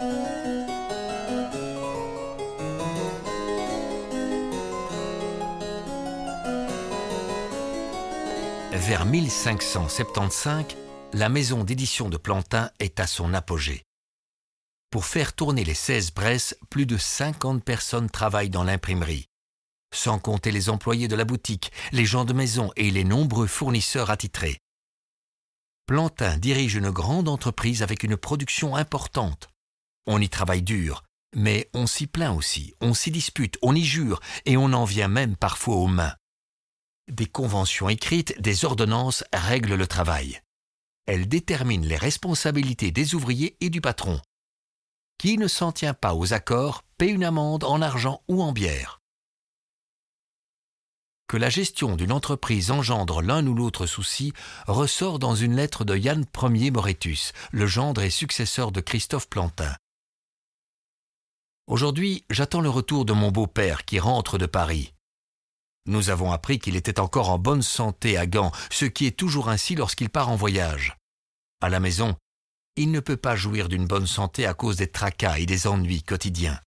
Vers 1575, la maison d'édition de Plantin est à son apogée. Pour faire tourner les 16 presses, plus de 50 personnes travaillent dans l'imprimerie, sans compter les employés de la boutique, les gens de maison et les nombreux fournisseurs attitrés. Plantin dirige une grande entreprise avec une production importante. On y travaille dur, mais on s'y plaint aussi, on s'y dispute, on y jure, et on en vient même parfois aux mains. Des conventions écrites, des ordonnances règlent le travail. Elles déterminent les responsabilités des ouvriers et du patron. Qui ne s'en tient pas aux accords paie une amende en argent ou en bière. Que la gestion d'une entreprise engendre l'un ou l'autre souci ressort dans une lettre de Yann Ier Moretus, le gendre et successeur de Christophe Plantin. Aujourd'hui, j'attends le retour de mon beau-père qui rentre de Paris. Nous avons appris qu'il était encore en bonne santé à Gand, ce qui est toujours ainsi lorsqu'il part en voyage. À la maison, il ne peut pas jouir d'une bonne santé à cause des tracas et des ennuis quotidiens.